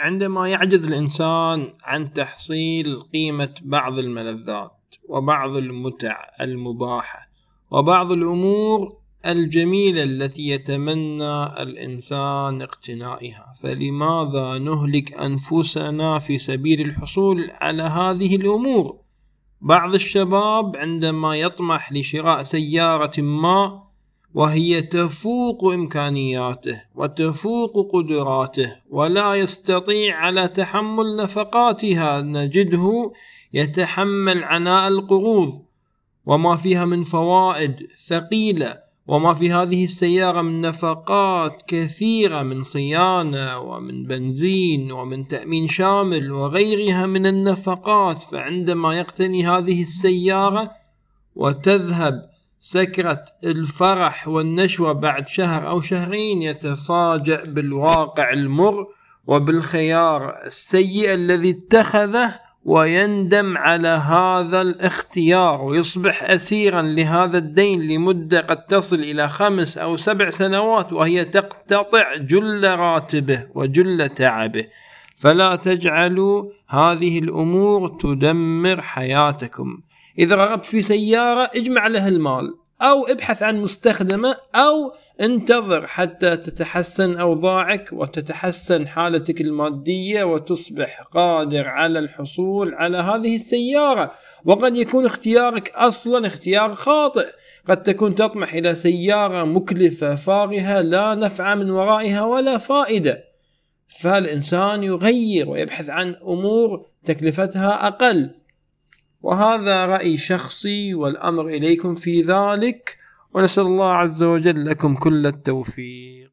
عندما يعجز الإنسان عن تحصيل قيمة بعض الملذات وبعض المتع المباحة وبعض الأمور الجميلة التي يتمنى الإنسان اقتنائها فلماذا نهلك أنفسنا في سبيل الحصول على هذه الأمور؟ بعض الشباب عندما يطمح لشراء سيارة ما وهي تفوق إمكانياته وتفوق قدراته ولا يستطيع على تحمل نفقاتها. نجده يتحمل عناء القروض وما فيها من فوائد ثقيلة وما في هذه السيارة من نفقات كثيرة من صيانة ومن بنزين ومن تأمين شامل وغيرها من النفقات. فعندما يقتني هذه السيارة وتذهب سكرة الفرح والنشوة بعد شهر أو شهرين يتفاجأ بالواقع المر وبالخيار السيء الذي اتخذه ويندم على هذا الاختيار ويصبح اسيرا لهذا الدين لمدة قد تصل إلى خمس أو سبع سنوات وهي تقتطع جل راتبه وجل تعبه. فلا تجعلوا هذه الأمور تدمر حياتكم. إذا رغبت في سيارة اجمع لها المال. أو ابحث عن مستخدمة أو انتظر حتى تتحسن أوضاعك وتتحسن حالتك المادية وتصبح قادر على الحصول على هذه السيارة. وقد يكون اختيارك أصلا اختيار خاطئ. قد تكون تطمح إلى سيارة مكلفة فارهة لا نفع من ورائها ولا فائدة. فالإنسان يغير ويبحث عن أمور تكلفتها أقل. وهذا رأي شخصي والأمر إليكم في ذلك ونسأل الله عز وجل لكم كل التوفيق.